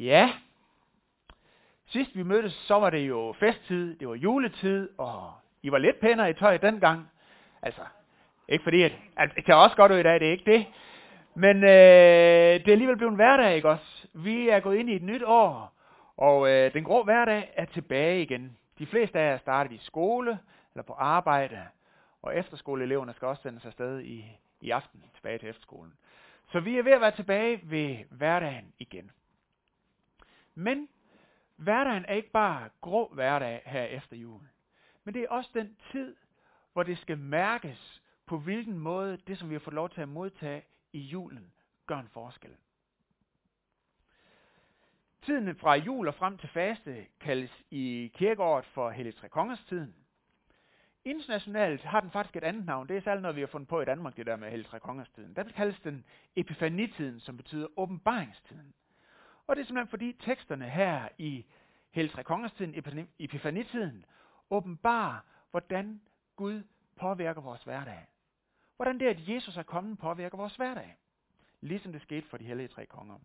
Ja, sidst vi mødtes, så var det jo festtid, det var juletid, og I var lidt pænere i tøj dengang. Altså, ikke fordi, at, at det kan også godt ud i dag, det er ikke det. Men øh, det er alligevel blevet en hverdag, ikke også? Vi er gået ind i et nyt år, og øh, den grå hverdag er tilbage igen. De fleste af jer starter i skole eller på arbejde, og efterskoleeleverne skal også sendes afsted i, i aften tilbage til efterskolen. Så vi er ved at være tilbage ved hverdagen igen. Men hverdagen er ikke bare grå hverdag her efter jul. Men det er også den tid, hvor det skal mærkes på hvilken måde det, som vi har fået lov til at modtage i julen, gør en forskel. Tiden fra jul og frem til faste kaldes i kirkeåret for Hellig Tre Kongers tiden. Internationalt har den faktisk et andet navn. Det er særligt noget, vi har fundet på i Danmark, det der med Hellig Tre Kongers tiden. Der kaldes den Epifanitiden, som betyder åbenbaringstiden. Og det er simpelthen fordi teksterne her i Hellig Tre Kongers Epifanitiden, åbenbarer, hvordan Gud påvirker vores hverdag. Hvordan det, at Jesus er kommet, påvirker vores hverdag. Ligesom det skete for de hellige tre konger.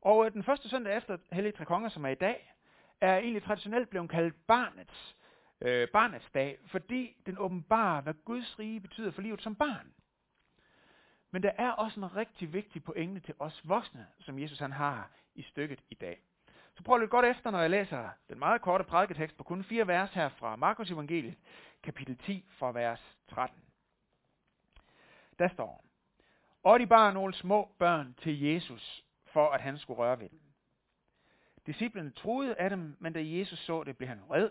Og øh, den første søndag efter hellige tre konger, som er i dag, er egentlig traditionelt blevet kaldt barnets, øh, barnets dag, fordi den åbenbarer, hvad Guds rige betyder for livet som barn. Men der er også en rigtig vigtig pointe til os voksne, som Jesus han har i stykket i dag. Så prøv lidt godt efter, når jeg læser den meget korte prædiketekst på kun fire vers her fra Markus evangeliet, kapitel 10 fra vers 13. Der står, og de bar nogle små børn til Jesus, for at han skulle røre ved dem. Disciplerne troede af dem, men da Jesus så det, blev han vred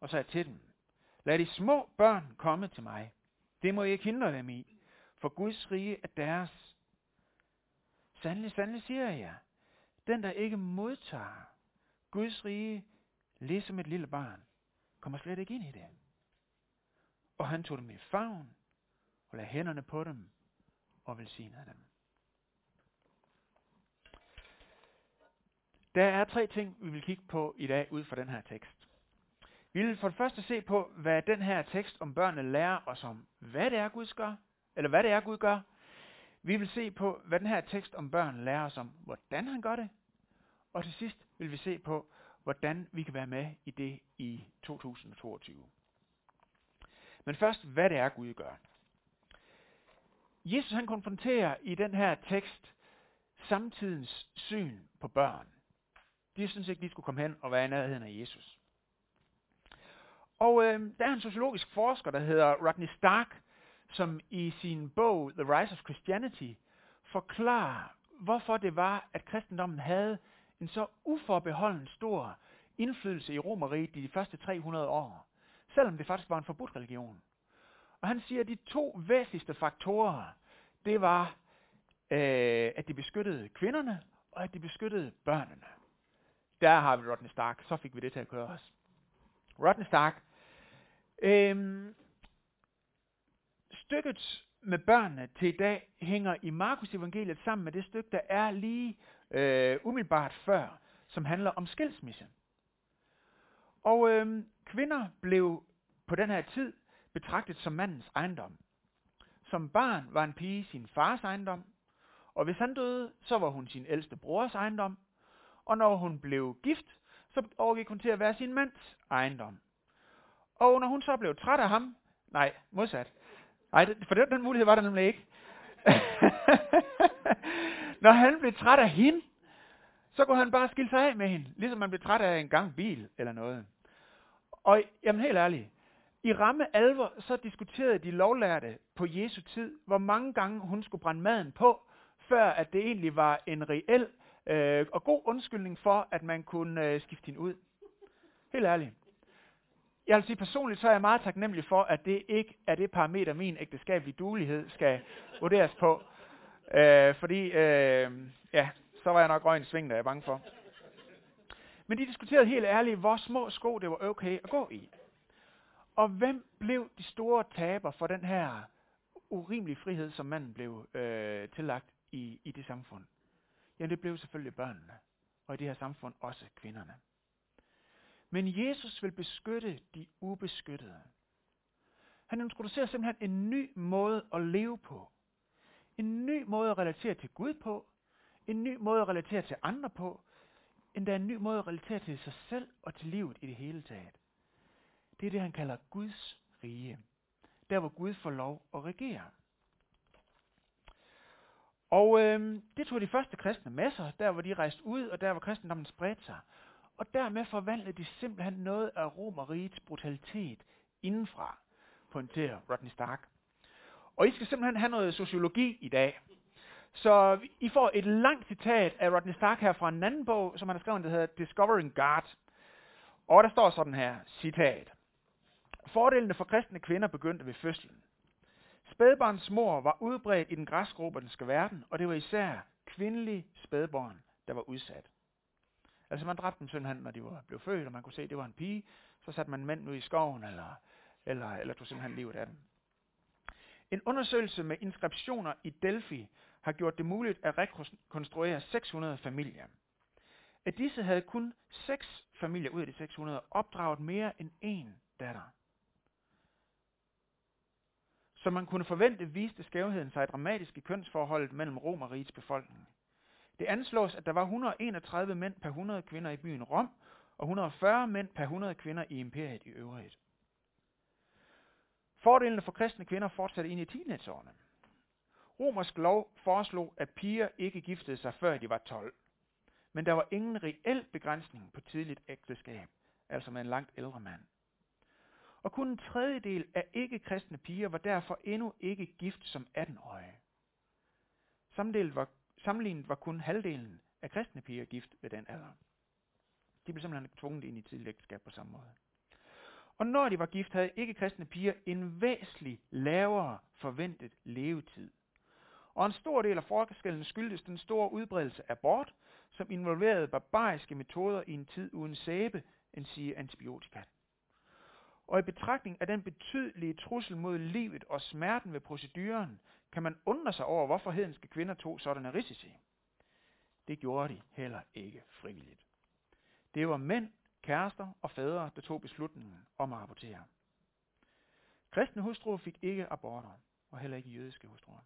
og sagde til dem, lad de små børn komme til mig. Det må I ikke hindre dem i, for Guds rige er deres. Sandelig, sandelig siger jeg jer, den der ikke modtager Guds rige, ligesom et lille barn, kommer slet ikke ind i det. Og han tog dem i favn og lagde hænderne på dem og velsignede dem. Der er tre ting, vi vil kigge på i dag ud fra den her tekst. Vi vil for det første se på, hvad den her tekst om børnene lærer os om, hvad det er, Gud gør, eller hvad det er, Gud gør. Vi vil se på, hvad den her tekst om børn lærer os om, hvordan han gør det. Og til sidst vil vi se på, hvordan vi kan være med i det i 2022. Men først, hvad det er, Gud gør. Jesus han konfronterer i den her tekst samtidens syn på børn. De synes ikke, de skulle komme hen og være i nærheden af Jesus. Og øh, der er en sociologisk forsker, der hedder Rodney Stark, som i sin bog The Rise of Christianity forklarer, hvorfor det var, at kristendommen havde en så uforbeholden stor indflydelse i Romeriet de første 300 år, selvom det faktisk var en forbudt religion. Og han siger, at de to væsentligste faktorer, det var, øh, at de beskyttede kvinderne, og at de beskyttede børnene. Der har vi Rodney Stark, så fik vi det til at køre os. Rodney Stark. Øh, stykket med børnene til i dag hænger i Markus evangeliet sammen med det stykke, der er lige øh, umiddelbart før, som handler om skilsmisse. Og øh, kvinder blev på den her tid betragtet som mandens ejendom. Som barn var en pige sin fars ejendom, og hvis han døde, så var hun sin ældste brors ejendom, og når hun blev gift, så overgik hun til at være sin mands ejendom. Og når hun så blev træt af ham, nej, modsat, nej, for den, den mulighed var der nemlig ikke. når han blev træt af hende, så kunne han bare skille sig af med hende, ligesom man blev træt af en gang bil eller noget. Og jamen helt ærligt, i ramme alvor, så diskuterede de lovlærte på Jesu tid, hvor mange gange hun skulle brænde maden på, før at det egentlig var en reel øh, og god undskyldning for, at man kunne øh, skifte hende ud. Helt ærligt. Jeg vil sige personligt, så er jeg meget taknemmelig for, at det ikke er det parameter, min ægteskabelige duelighed skal vurderes på. Øh, fordi, øh, ja, så var jeg nok røgen sving, der er jeg bange for. Men de diskuterede helt ærligt, hvor små sko det var okay at gå i. Og hvem blev de store taber for den her urimelige frihed, som manden blev øh, tillagt i, i det samfund? Jamen det blev selvfølgelig børnene, og i det her samfund også kvinderne. Men Jesus vil beskytte de ubeskyttede. Han introducerer simpelthen en ny måde at leve på. En ny måde at relatere til Gud på. en ny måde at relatere til andre på, endda en ny måde at relatere til sig selv og til livet i det hele taget. Det er det, han kalder Guds rige. Der, hvor Gud får lov at regere. Og øh, det tog de første kristne med sig, der hvor de rejste ud, og der hvor kristendommen spredte sig. Og dermed forvandlede de simpelthen noget af Romerrigets brutalitet indenfra, pointerer Rodney Stark. Og I skal simpelthen have noget sociologi i dag. Så I får et langt citat af Rodney Stark her fra en anden bog, som han har skrevet, der hedder Discovering God. Og der står sådan her, citat. Fordelene for kristne kvinder begyndte ved fødslen. Spædbarns mor var udbredt i den græsroberske verden, og det var især kvindelige spædbarn, der var udsat. Altså man dræbte søn simpelthen, når de var, blev født, og man kunne se, at det var en pige. Så satte man mænd ud i skoven, eller, eller, eller tog simpelthen livet af dem. En undersøgelse med inskriptioner i Delphi har gjort det muligt at rekonstruere 600 familier. Af disse havde kun 6 familier ud af de 600 opdraget mere end én datter. Som man kunne forvente, viste skævheden sig dramatisk i kønsforholdet mellem Rom og rigets befolkning. Det anslås, at der var 131 mænd per 100 kvinder i byen Rom, og 140 mænd per 100 kvinder i imperiet i øvrigt. Fordelene for kristne kvinder fortsatte ind i teenageårene. Romersk lov foreslog, at piger ikke giftede sig før de var 12. Men der var ingen reel begrænsning på tidligt ægteskab, altså med en langt ældre mand. Og kun en tredjedel af ikke-kristne piger var derfor endnu ikke gift som 18-årige. Samtidig var, sammenlignet var kun halvdelen af kristne piger gift ved den alder. De blev simpelthen tvunget ind i tidligt ægteskab på samme måde. Og når de var gift, havde ikke-kristne piger en væsentlig lavere forventet levetid. Og en stor del af forskellen skyldtes den store udbredelse af abort, som involverede barbariske metoder i en tid uden sæbe, end sige antibiotika. Og i betragtning af den betydelige trussel mod livet og smerten ved proceduren, kan man undre sig over, hvorfor hedenske kvinder tog sådanne risici. Det gjorde de heller ikke frivilligt. Det var mænd, kærester og fædre, der tog beslutningen om at abortere. Kristne hustruer fik ikke aborter, og heller ikke jødiske hustruer.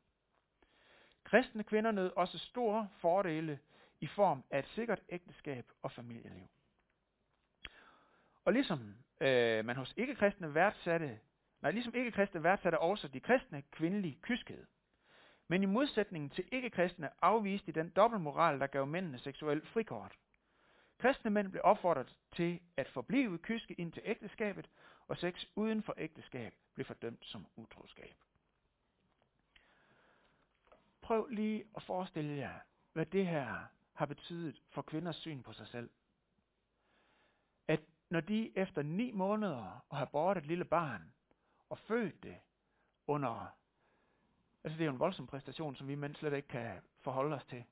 Kristne kvinder nød også store fordele i form af et sikkert ægteskab og familieliv. Og ligesom øh, man hos ikke-kristne værdsatte, nej, ligesom ikke-kristne værdsatte også de kristne kvindelige kyskhed. Men i modsætning til ikke-kristne afviste de den dobbeltmoral, der gav mændene seksuel frikort. Kristne mænd blev opfordret til at forblive kyske ind til ægteskabet, og sex uden for ægteskab blev fordømt som utroskab. Prøv lige at forestille jer, hvad det her har betydet for kvinders syn på sig selv. At når de efter ni måneder og have båret et lille barn og født det under, altså det er jo en voldsom præstation, som vi mænd slet ikke kan forholde os til.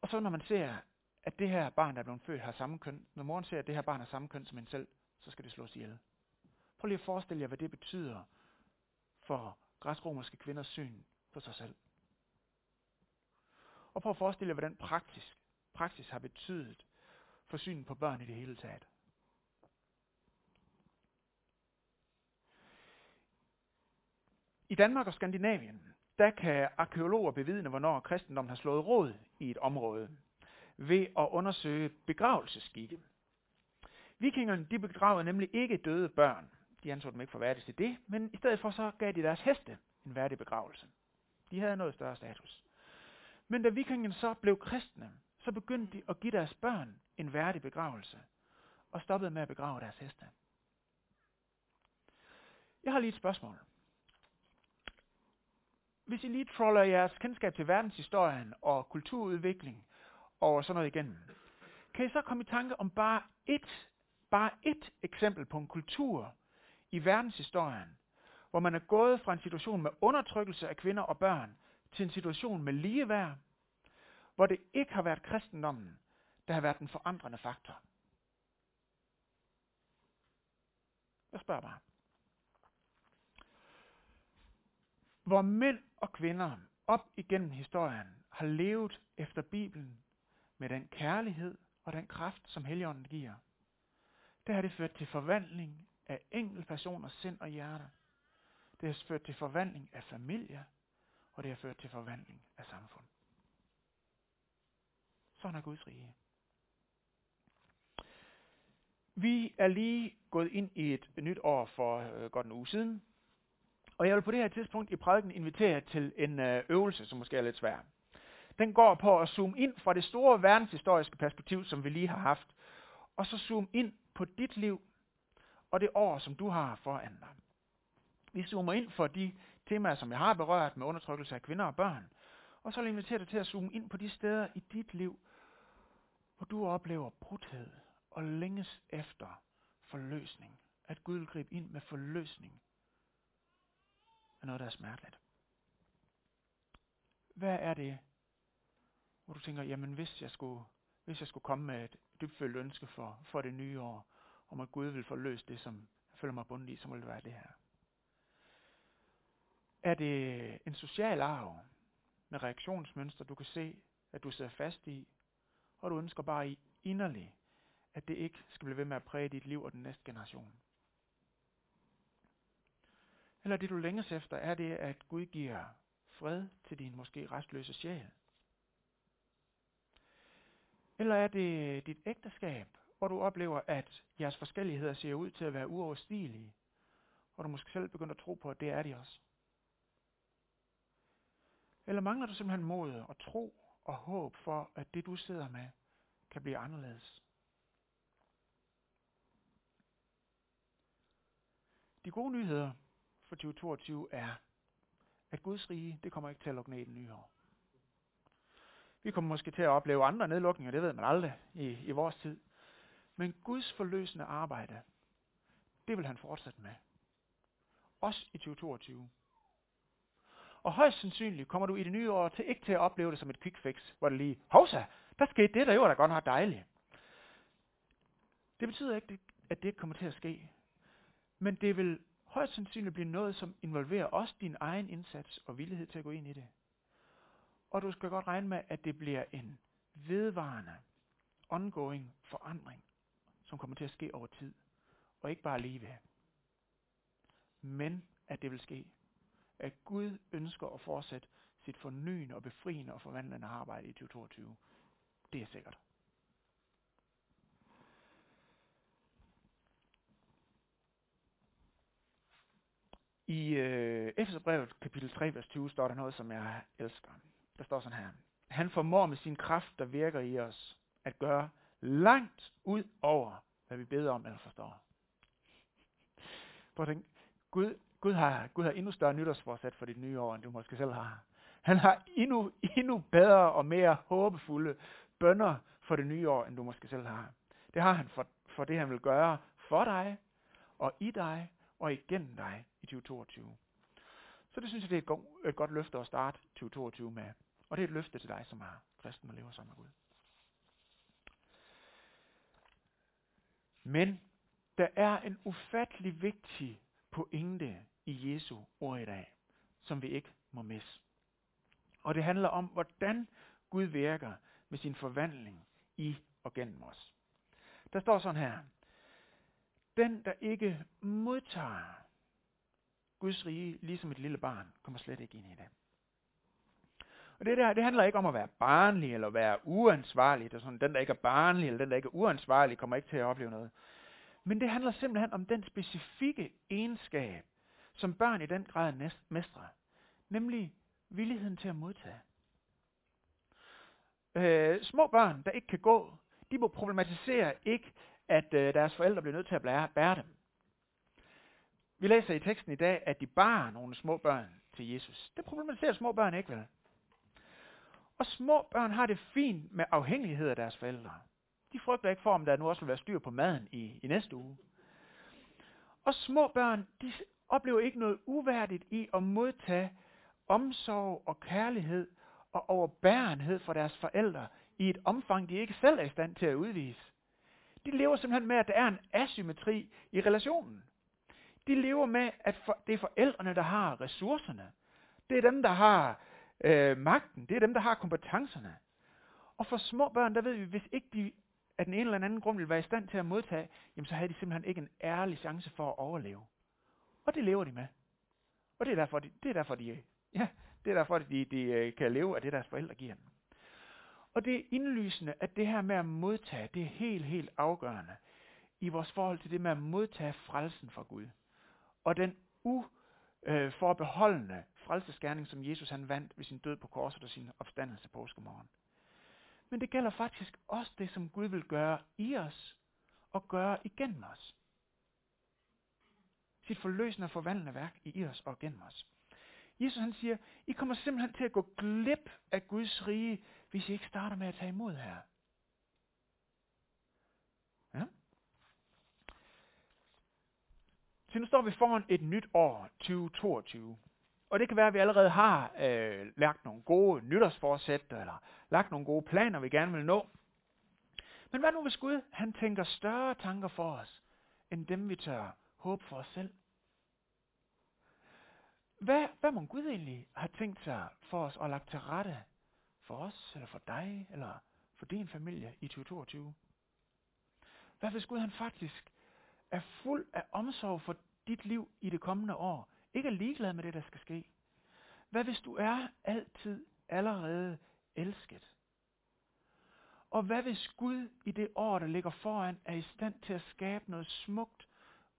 Og så når man ser, at det her barn, der er blevet født, har samme køn, når moren ser, at det her barn har samme køn som en selv, så skal det slås ihjel. Prøv lige at forestille jer, hvad det betyder for græsromerske kvinders syn på sig selv. Og prøv at forestille jer, hvad den praksis har betydet for synet på børn i det hele taget. I Danmark og Skandinavien, der kan arkeologer bevidne, hvornår kristendommen har slået råd i et område ved at undersøge begravelsesskikke. Vikingerne de begravede nemlig ikke døde børn. De anså dem ikke for værdige til det, men i stedet for så gav de deres heste en værdig begravelse. De havde noget større status. Men da vikingerne så blev kristne, så begyndte de at give deres børn en værdig begravelse, og stoppede med at begrave deres heste. Jeg har lige et spørgsmål. Hvis I lige troller jeres kendskab til verdenshistorien og kulturudvikling og sådan noget igennem, kan I så komme i tanke om bare et, bare et eksempel på en kultur i verdenshistorien, hvor man er gået fra en situation med undertrykkelse af kvinder og børn til en situation med ligeværd, hvor det ikke har været kristendommen, der har været den forandrende faktor. Jeg spørger bare. Hvor mænd og kvinder op igennem historien har levet efter Bibelen med den kærlighed og den kraft, som Helligånden giver, der har det ført til forvandling af enkelte personers sind og hjerte. Det har ført til forvandling af familier, og det har ført til forvandling af samfund. Sådan er Guds rige. Vi er lige gået ind i et nyt år for øh, godt en uge siden, og jeg vil på det her tidspunkt i prædiken invitere til en øh, øvelse, som måske er lidt svær. Den går på at zoome ind fra det store verdenshistoriske perspektiv, som vi lige har haft, og så zoome ind på dit liv og det år, som du har foran dig. Vi zoomer ind for de temaer, som jeg har berørt med undertrykkelse af kvinder og børn, og så vil jeg invitere dig til at zoome ind på de steder i dit liv, hvor du oplever brudhed og længes efter forløsning. At Gud vil gribe ind med forløsning af noget, der er smerteligt. Hvad er det, hvor du tænker, jamen hvis jeg skulle, hvis jeg skulle komme med et dybfølt ønske for, for det nye år, om at Gud vil forløse det, som jeg føler mig bundet i, så må det være det her. Er det en social arv med reaktionsmønster, du kan se, at du sidder fast i, og du ønsker bare i inderligt, at det ikke skal blive ved med at præge dit liv og den næste generation? Eller det du længes efter, er det, at Gud giver fred til din måske restløse sjæl? Eller er det dit ægteskab, hvor du oplever, at jeres forskelligheder ser ud til at være uoverstigelige, og du måske selv begynder at tro på, at det er de også? Eller mangler du simpelthen mod og tro og håb for, at det du sidder med, kan blive anderledes? De gode nyheder for 2022 er, at Guds rige, det kommer ikke til at lukke ned i den nye år. Vi kommer måske til at opleve andre nedlukninger, det ved man aldrig i, i vores tid. Men Guds forløsende arbejde, det vil han fortsætte med. Også i 2022. Og højst sandsynligt kommer du i det nye år til ikke til at opleve det som et quick fix, hvor det lige, hovsa, der skete det, der jo der godt nok dejligt. Det betyder ikke, at det ikke kommer til at ske. Men det vil højst sandsynligt blive noget, som involverer også din egen indsats og villighed til at gå ind i det. Og du skal godt regne med, at det bliver en vedvarende, ongoing forandring, som kommer til at ske over tid. Og ikke bare lige ved. Men at det vil ske. At Gud ønsker at fortsætte sit fornyende og befriende og forvandlende arbejde i 2022. Det er sikkert. I øh, Efeserbrevet kapitel 3, vers 20 står der noget, som jeg elsker. Der står sådan her. Han formår med sin kraft, der virker i os, at gøre langt ud over, hvad vi beder om eller forstår. Prøv at tænke, Gud, Gud, har, Gud har endnu større nytårsforsæt for dit nye år, end du måske selv har. Han har endnu, endnu bedre og mere håbefulde bønder for det nye år, end du måske selv har. Det har han for, for det, han vil gøre for dig, og i dig, og igennem dig i 2022. Så det synes jeg, det er et, go- et godt løfte at starte 2022 med. Og det er et løfte til dig, som er kristen og lever sammen med Gud. Men der er en ufattelig vigtig pointe i Jesu ord i dag, som vi ikke må misse. Og det handler om, hvordan Gud virker med sin forvandling i og gennem os. Der står sådan her. Den, der ikke modtager Guds rige, ligesom et lille barn, kommer slet ikke ind i det. Og det der, det handler ikke om at være barnlig eller være uansvarlig. Det er sådan, den, der ikke er barnlig eller den, der ikke er uansvarlig, kommer ikke til at opleve noget. Men det handler simpelthen om den specifikke egenskab, som børn i den grad mestrer. Nemlig villigheden til at modtage. Øh, små børn, der ikke kan gå, de må problematisere ikke, at øh, deres forældre bliver nødt til at blære, bære dem. Vi læser i teksten i dag, at de bar nogle små børn til Jesus. Det problematiserer små børn ikke, vel? Og små børn har det fint med afhængighed af deres forældre. De frygter ikke for, om der nu også vil være styr på maden i, i næste uge. Og små børn, de oplever ikke noget uværdigt i at modtage omsorg og kærlighed og overbærenhed fra deres forældre i et omfang, de ikke selv er i stand til at udvise. De lever simpelthen med, at der er en asymmetri i relationen. De lever med, at for, det er forældrene, der har ressourcerne. Det er dem, der har øh, magten. Det er dem, der har kompetencerne. Og for små børn, der ved vi, hvis ikke de af den ene eller anden grund vil være i stand til at modtage, jamen så havde de simpelthen ikke en ærlig chance for at overleve. Og det lever de med. Og det er derfor, de, det er derfor, de, ja, det er derfor, de, de øh, kan leve af det, deres forældre giver dem. Og det er indlysende, at det her med at modtage, det er helt, helt afgørende i vores forhold til det med at modtage frelsen fra Gud. Og den uforbeholdende øh, frelsesgerning, som Jesus han vandt ved sin død på korset og sin opstandelse på påskemorgen. Men det gælder faktisk også det, som Gud vil gøre i os og gøre igennem os. Sit forløsende og forvandlende værk i os og gennem os. Jesus han siger, I kommer simpelthen til at gå glip af Guds rige, hvis I ikke starter med at tage imod her. Ja. Så nu står vi foran et nyt år, 2022. Og det kan være, at vi allerede har øh, lagt nogle gode nytårsforsæt, eller lagt nogle gode planer, vi gerne vil nå. Men hvad nu hvis Gud, han tænker større tanker for os, end dem vi tør håb for os selv? Hvad, hvad må Gud egentlig har tænkt sig for os og lagt til rette for os, eller for dig, eller for din familie i 2022? Hvad hvis Gud han faktisk er fuld af omsorg for dit liv i det kommende år, ikke er ligeglad med det, der skal ske? Hvad hvis du er altid allerede elsket? Og hvad hvis Gud i det år, der ligger foran, er i stand til at skabe noget smukt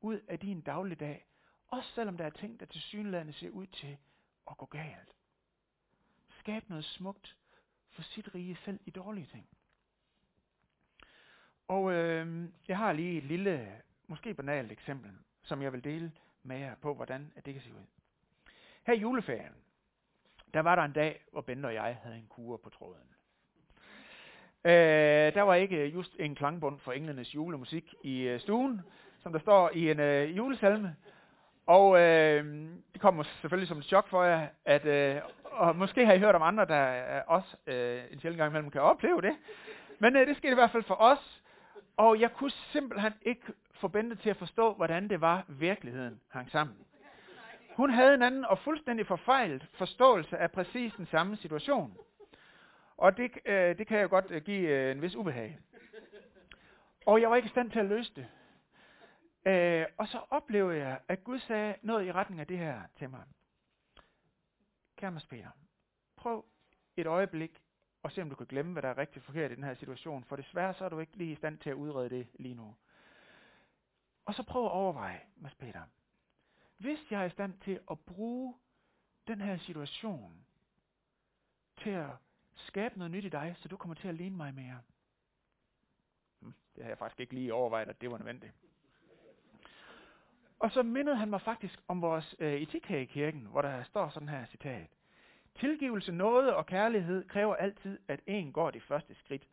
ud af din dagligdag, også selvom der er ting, der til synlædende ser ud til at gå galt. Skab noget smukt for sit rige selv i dårlige ting. Og øh, jeg har lige et lille, måske banalt eksempel, som jeg vil dele med jer på, hvordan det kan se ud. Her i juleferien, der var der en dag, hvor Bente og jeg havde en kur på tråden. Øh, der var ikke just en klangbund for englenes julemusik i øh, stuen, som der står i en øh, julesalme. Og øh, det kommer selvfølgelig som et chok for jer, at, øh, og måske har I hørt om andre, der også øh, en sjældent gang imellem kan opleve det. Men øh, det skete i hvert fald for os. Og jeg kunne simpelthen ikke få Bente til at forstå, hvordan det var, virkeligheden hang sammen. Hun havde en anden og fuldstændig forfejlet forståelse af præcis den samme situation. Og det, øh, det kan jeg godt øh, give øh, en vis ubehag. Og jeg var ikke i stand til at løse det. Øh, og så oplevede jeg, at Gud sagde noget i retning af det her til mig. Kære Mads Peter, prøv et øjeblik og se om du kan glemme, hvad der er rigtig forkert i den her situation, for desværre så er du ikke lige i stand til at udrede det lige nu. Og så prøv at overveje, Mads Peter, hvis jeg er i stand til at bruge den her situation til at skabe noget nyt i dig, så du kommer til at ligne mig mere. Hmm, det har jeg faktisk ikke lige overvejet, at det var nødvendigt. Og så mindede han mig faktisk om vores øh, etik her i kirken, hvor der står sådan her citat. Tilgivelse, nåde og kærlighed kræver altid, at en går det første skridt.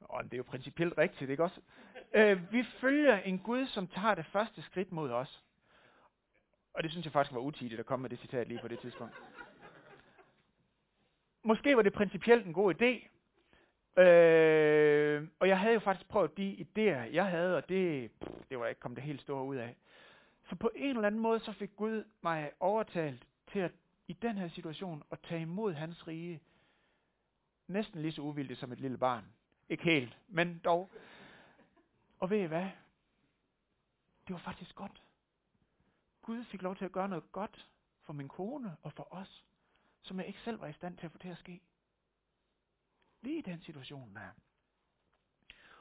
Og det er jo principielt rigtigt, ikke også? Øh, vi følger en Gud, som tager det første skridt mod os. Og det synes jeg faktisk var utidigt at komme med det citat lige på det tidspunkt. Måske var det principielt en god idé. Øh, og jeg havde jo faktisk prøvet de idéer, jeg havde, og det, pff, det var ikke kommet det helt store ud af. Så på en eller anden måde, så fik Gud mig overtalt til at i den her situation at tage imod hans rige, næsten lige så uvildigt som et lille barn. Ikke helt, men dog. Og ved I hvad? Det var faktisk godt. Gud fik lov til at gøre noget godt for min kone og for os, som jeg ikke selv var i stand til at få til at ske. Lige i den situation der.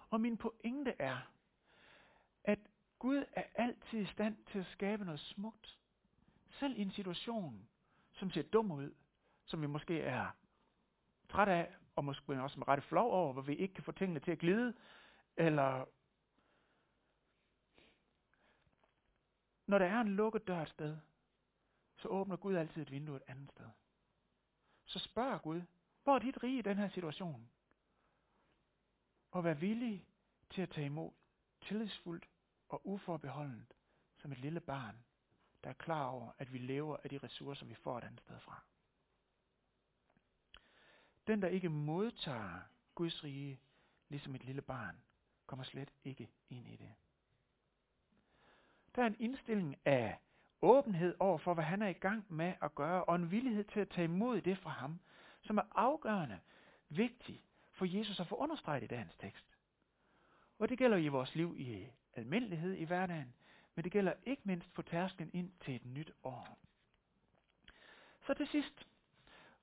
Og min pointe er, at Gud er altid i stand til at skabe noget smukt. Selv i en situation, som ser dum ud, som vi måske er træt af, og måske også med rette flov over, hvor vi ikke kan få tingene til at glide, eller når der er en lukket dør et sted, så åbner Gud altid et vindue et andet sted. Så spørg Gud, hvor er dit rige i den her situation? Og vær villig til at tage imod tillidsfuldt og uforbeholdent som et lille barn, der er klar over, at vi lever af de ressourcer, vi får et andet sted fra. Den, der ikke modtager Guds rige, ligesom et lille barn, kommer slet ikke ind i det. Der er en indstilling af åbenhed over for, hvad han er i gang med at gøre, og en villighed til at tage imod det fra ham, som er afgørende vigtig for Jesus at få understreget i dagens tekst. Og det gælder i vores liv i almindelighed i hverdagen, men det gælder ikke mindst på tærsklen ind til et nyt år. Så til sidst,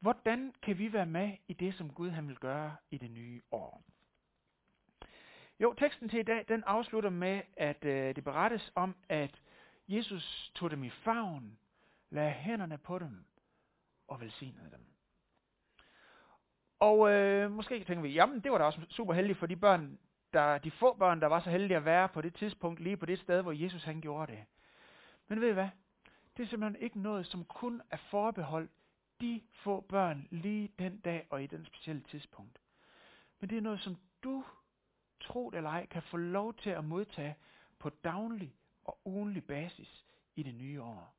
Hvordan kan vi være med i det, som Gud han vil gøre i det nye år? Jo, teksten til i dag, den afslutter med, at øh, det berettes om, at Jesus tog dem i favn, lagde hænderne på dem og velsignede dem. Og øh, måske tænker vi, jamen det var da også super heldigt for de børn, der, de få børn, der var så heldige at være på det tidspunkt, lige på det sted, hvor Jesus han gjorde det. Men ved I hvad? Det er simpelthen ikke noget, som kun er forbeholdt de få børn lige den dag og i den specielle tidspunkt. Men det er noget, som du, tro eller ej, kan få lov til at modtage på daglig og ugenlig basis i det nye år.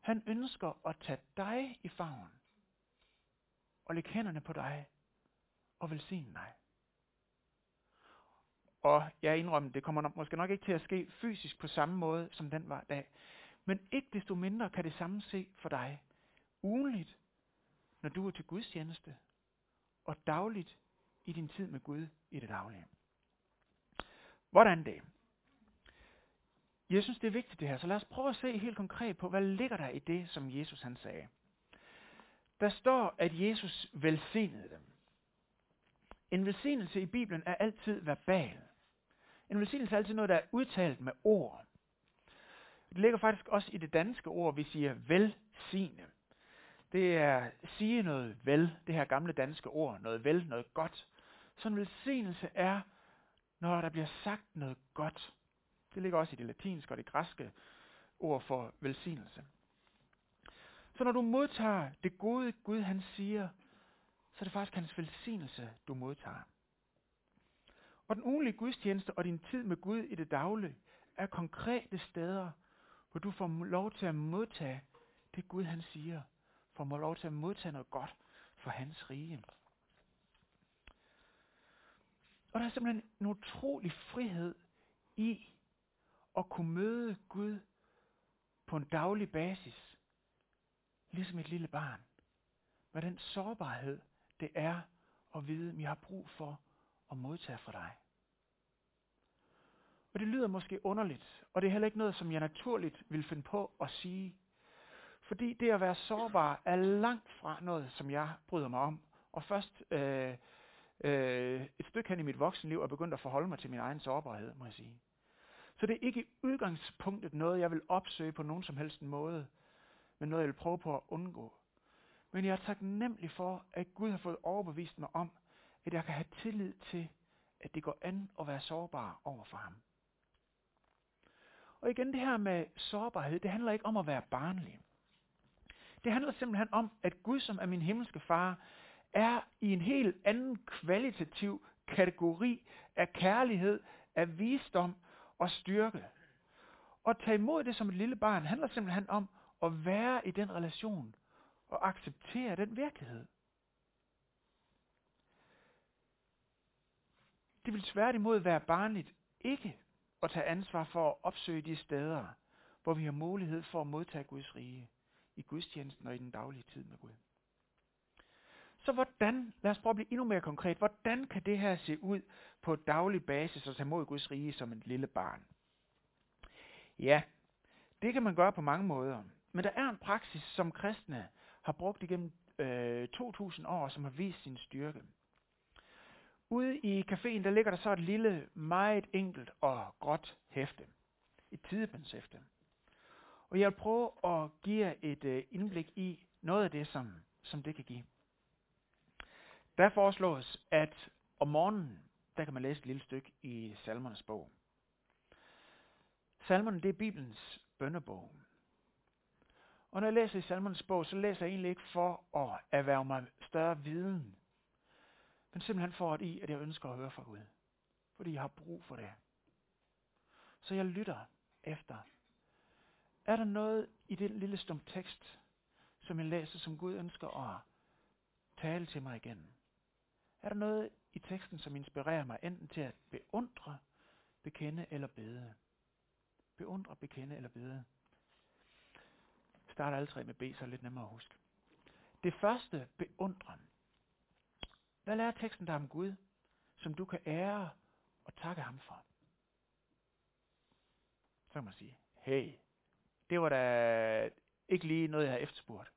Han ønsker at tage dig i favn og lægge hænderne på dig og velsigne dig. Og jeg indrømmer, det kommer nok, måske nok ikke til at ske fysisk på samme måde, som den var dag. Men ikke desto mindre kan det samme se for dig. Ugenligt, når du er til Guds tjeneste, og dagligt i din tid med Gud i det daglige. Hvordan det? Jeg synes, det er vigtigt det her, så lad os prøve at se helt konkret på, hvad ligger der i det, som Jesus han sagde. Der står, at Jesus velsignede dem. En velsignelse i Bibelen er altid verbal. En velsignelse er altid noget, der er udtalt med ord. Det ligger faktisk også i det danske ord, vi siger velsigne. Det er sige noget vel, det her gamle danske ord, noget vel, noget godt. Så en velsignelse er, når der bliver sagt noget godt. Det ligger også i det latinske og det græske ord for velsignelse. Så når du modtager det gode Gud, han siger, så er det faktisk hans velsignelse, du modtager. Og den ugenlige gudstjeneste og din tid med Gud i det daglige er konkrete steder, hvor du får lov til at modtage det Gud han siger, får lov til at modtage noget godt for hans rige. Og der er simpelthen en utrolig frihed i at kunne møde Gud på en daglig basis, ligesom et lille barn, med den sårbarhed, det er at vide, at vi har brug for og modtage fra dig. Og det lyder måske underligt, og det er heller ikke noget, som jeg naturligt vil finde på at sige. Fordi det at være sårbar er langt fra noget, som jeg bryder mig om. Og først øh, øh, et stykke hen i mit voksenliv er begyndt at forholde mig til min egen sårbarhed, må jeg sige. Så det er ikke i udgangspunktet noget, jeg vil opsøge på nogen som helst måde, men noget, jeg vil prøve på at undgå. Men jeg er taknemmelig for, at Gud har fået overbevist mig om, at jeg kan have tillid til, at det går an at være sårbar over for ham. Og igen det her med sårbarhed, det handler ikke om at være barnlig. Det handler simpelthen om, at Gud, som er min himmelske far, er i en helt anden kvalitativ kategori af kærlighed, af visdom og styrke. At tage imod det som et lille barn handler simpelthen om at være i den relation og acceptere den virkelighed. Det vil tværtimod være barnligt ikke at tage ansvar for at opsøge de steder, hvor vi har mulighed for at modtage Guds rige i gudstjenesten og i den daglige tid med Gud. Så hvordan, lad os prøve at blive endnu mere konkret, hvordan kan det her se ud på daglig basis og tage mod Guds rige som et lille barn? Ja, det kan man gøre på mange måder. Men der er en praksis, som kristne har brugt igennem øh, 2000 år, som har vist sin styrke. Ude i caféen, der ligger der så et lille, meget enkelt og gråt hæfte. Et tidebandshæfte. Og jeg vil prøve at give jer et øh, indblik i noget af det, som, som det kan give. Der foreslås, at om morgenen, der kan man læse et lille stykke i Salmernes bog. Salmerne, det er Bibelens bønnebog. Og når jeg læser i Salmernes bog, så læser jeg egentlig ikke for at erhverve mig større viden, men simpelthen for at i, at jeg ønsker at høre fra Gud. Fordi jeg har brug for det. Så jeg lytter efter. Er der noget i den lille stum tekst, som jeg læser, som Gud ønsker at tale til mig igen? Er der noget i teksten, som inspirerer mig enten til at beundre, bekende eller bede? Beundre, bekende eller bede. Starter alle tre med B, så er det lidt nemmere at huske. Det første, beundren. Hvad lærer teksten dig om Gud, som du kan ære og takke ham for? Så kan man sige, hey, det var da ikke lige noget, jeg havde efterspurgt.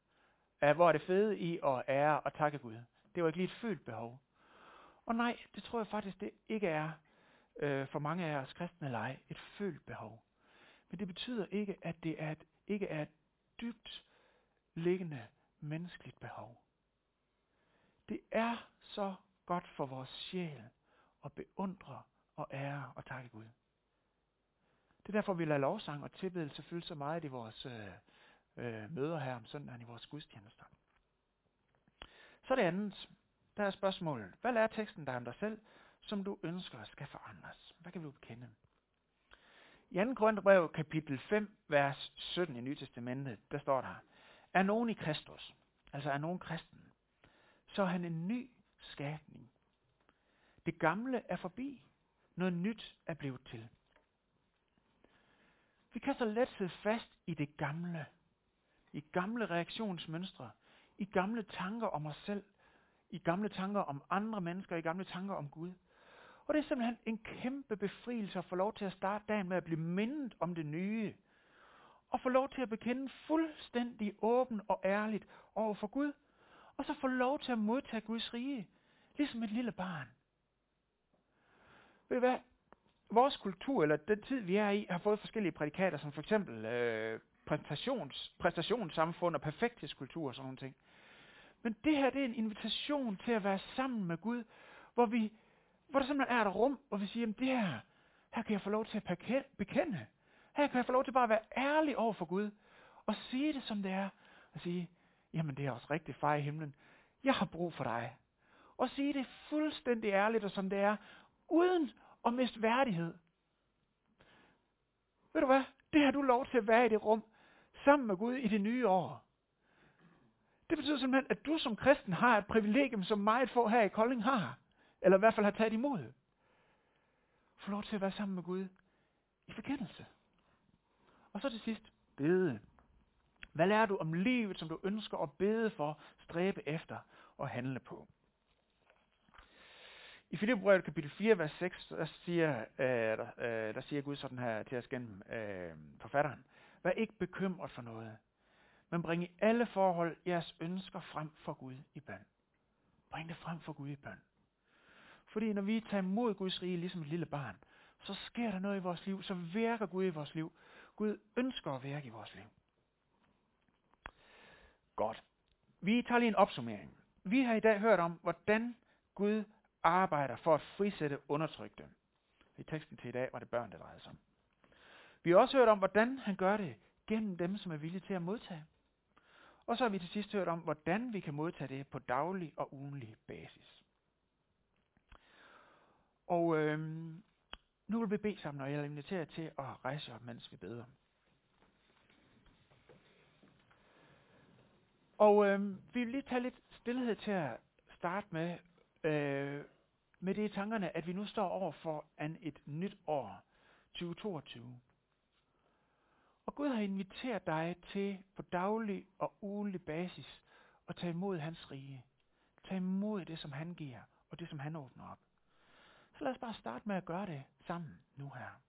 hvor er det fede i at ære og takke Gud. Det var ikke lige et følt behov. Og nej, det tror jeg faktisk, det ikke er øh, for mange af os kristne lege et følt behov. Men det betyder ikke, at det er et, ikke er et dybt liggende menneskeligt behov. Det er så godt for vores sjæl at beundre og ære og takke Gud. Det er derfor, vi lader lovsang og tilbedelse fylde så meget i vores øh, øh, møder her om søndagen i vores gudstjenester. Så det andet, der er spørgsmålet. Hvad er teksten dig om dig selv, som du ønsker skal forandres? Hvad kan vi bekende? I 2. Korintherbrev kapitel 5, vers 17 i Nye Testamentet, der står der, er nogen i Kristus, altså er nogen kristen, så er han en ny skabning. Det gamle er forbi, noget nyt er blevet til. Vi kan så let sidde fast i det gamle, i gamle reaktionsmønstre, i gamle tanker om os selv, i gamle tanker om andre mennesker, i gamle tanker om Gud. Og det er simpelthen en kæmpe befrielse at få lov til at starte dagen med at blive mindet om det nye. Og få lov til at bekende fuldstændig åben og ærligt over for Gud. Og så få lov til at modtage Guds rige, ligesom et lille barn. Ved I hvad? Vores kultur, eller den tid vi er i, har fået forskellige prædikater, som for eksempel øh, præstations, præstationssamfund og perfekthedskultur og sådan nogle ting. Men det her, det er en invitation til at være sammen med Gud, hvor, vi, hvor der simpelthen er et rum, hvor vi siger, at det her, her kan jeg få lov til at bekende. Her kan jeg få lov til bare at være ærlig over for Gud, og sige det som det er, og sige, jamen det er også rigtigt, far i himlen, jeg har brug for dig. Og sige det fuldstændig ærligt og som det er, uden at miste værdighed. Ved du hvad? Det har du lov til at være i det rum, sammen med Gud i det nye år. Det betyder simpelthen, at du som kristen har et privilegium, som meget få her i Kolding har. Eller i hvert fald har taget imod. Få lov til at være sammen med Gud i forkendelse. Og så til sidst, bede. Hvad lærer du om livet, som du ønsker at bede for, stræbe efter og handle på? I Filipperbrevet kapitel 4, vers 6, der siger, øh, der, øh, der siger Gud sådan her til os gennem øh, forfatteren. Vær ikke bekymret for noget, men bring i alle forhold jeres ønsker frem for Gud i bøn. Bring det frem for Gud i bøn. Fordi når vi tager imod Guds rige ligesom et lille barn, så sker der noget i vores liv, så virker Gud i vores liv. Gud ønsker at virke i vores liv. Godt. Vi tager lige en opsummering. Vi har i dag hørt om, hvordan Gud arbejder for at frisætte undertrykte. I teksten til i dag var det børn, der drejede sig om. Vi har også hørt om, hvordan han gør det gennem dem, som er villige til at modtage. Og så har vi til sidst hørt om, hvordan vi kan modtage det på daglig og ugenlig basis. Og øhm, nu vil vi bede sammen, og jeg inviterer til at rejse op, mens vi beder. Og øh, vi vil lige tage lidt stillhed til at starte med, øh, med det i tankerne, at vi nu står over for an et nyt år, 2022. Og Gud har inviteret dig til på daglig og ugenlig basis at tage imod hans rige. Tag imod det, som han giver, og det, som han åbner op. Så lad os bare starte med at gøre det sammen nu her.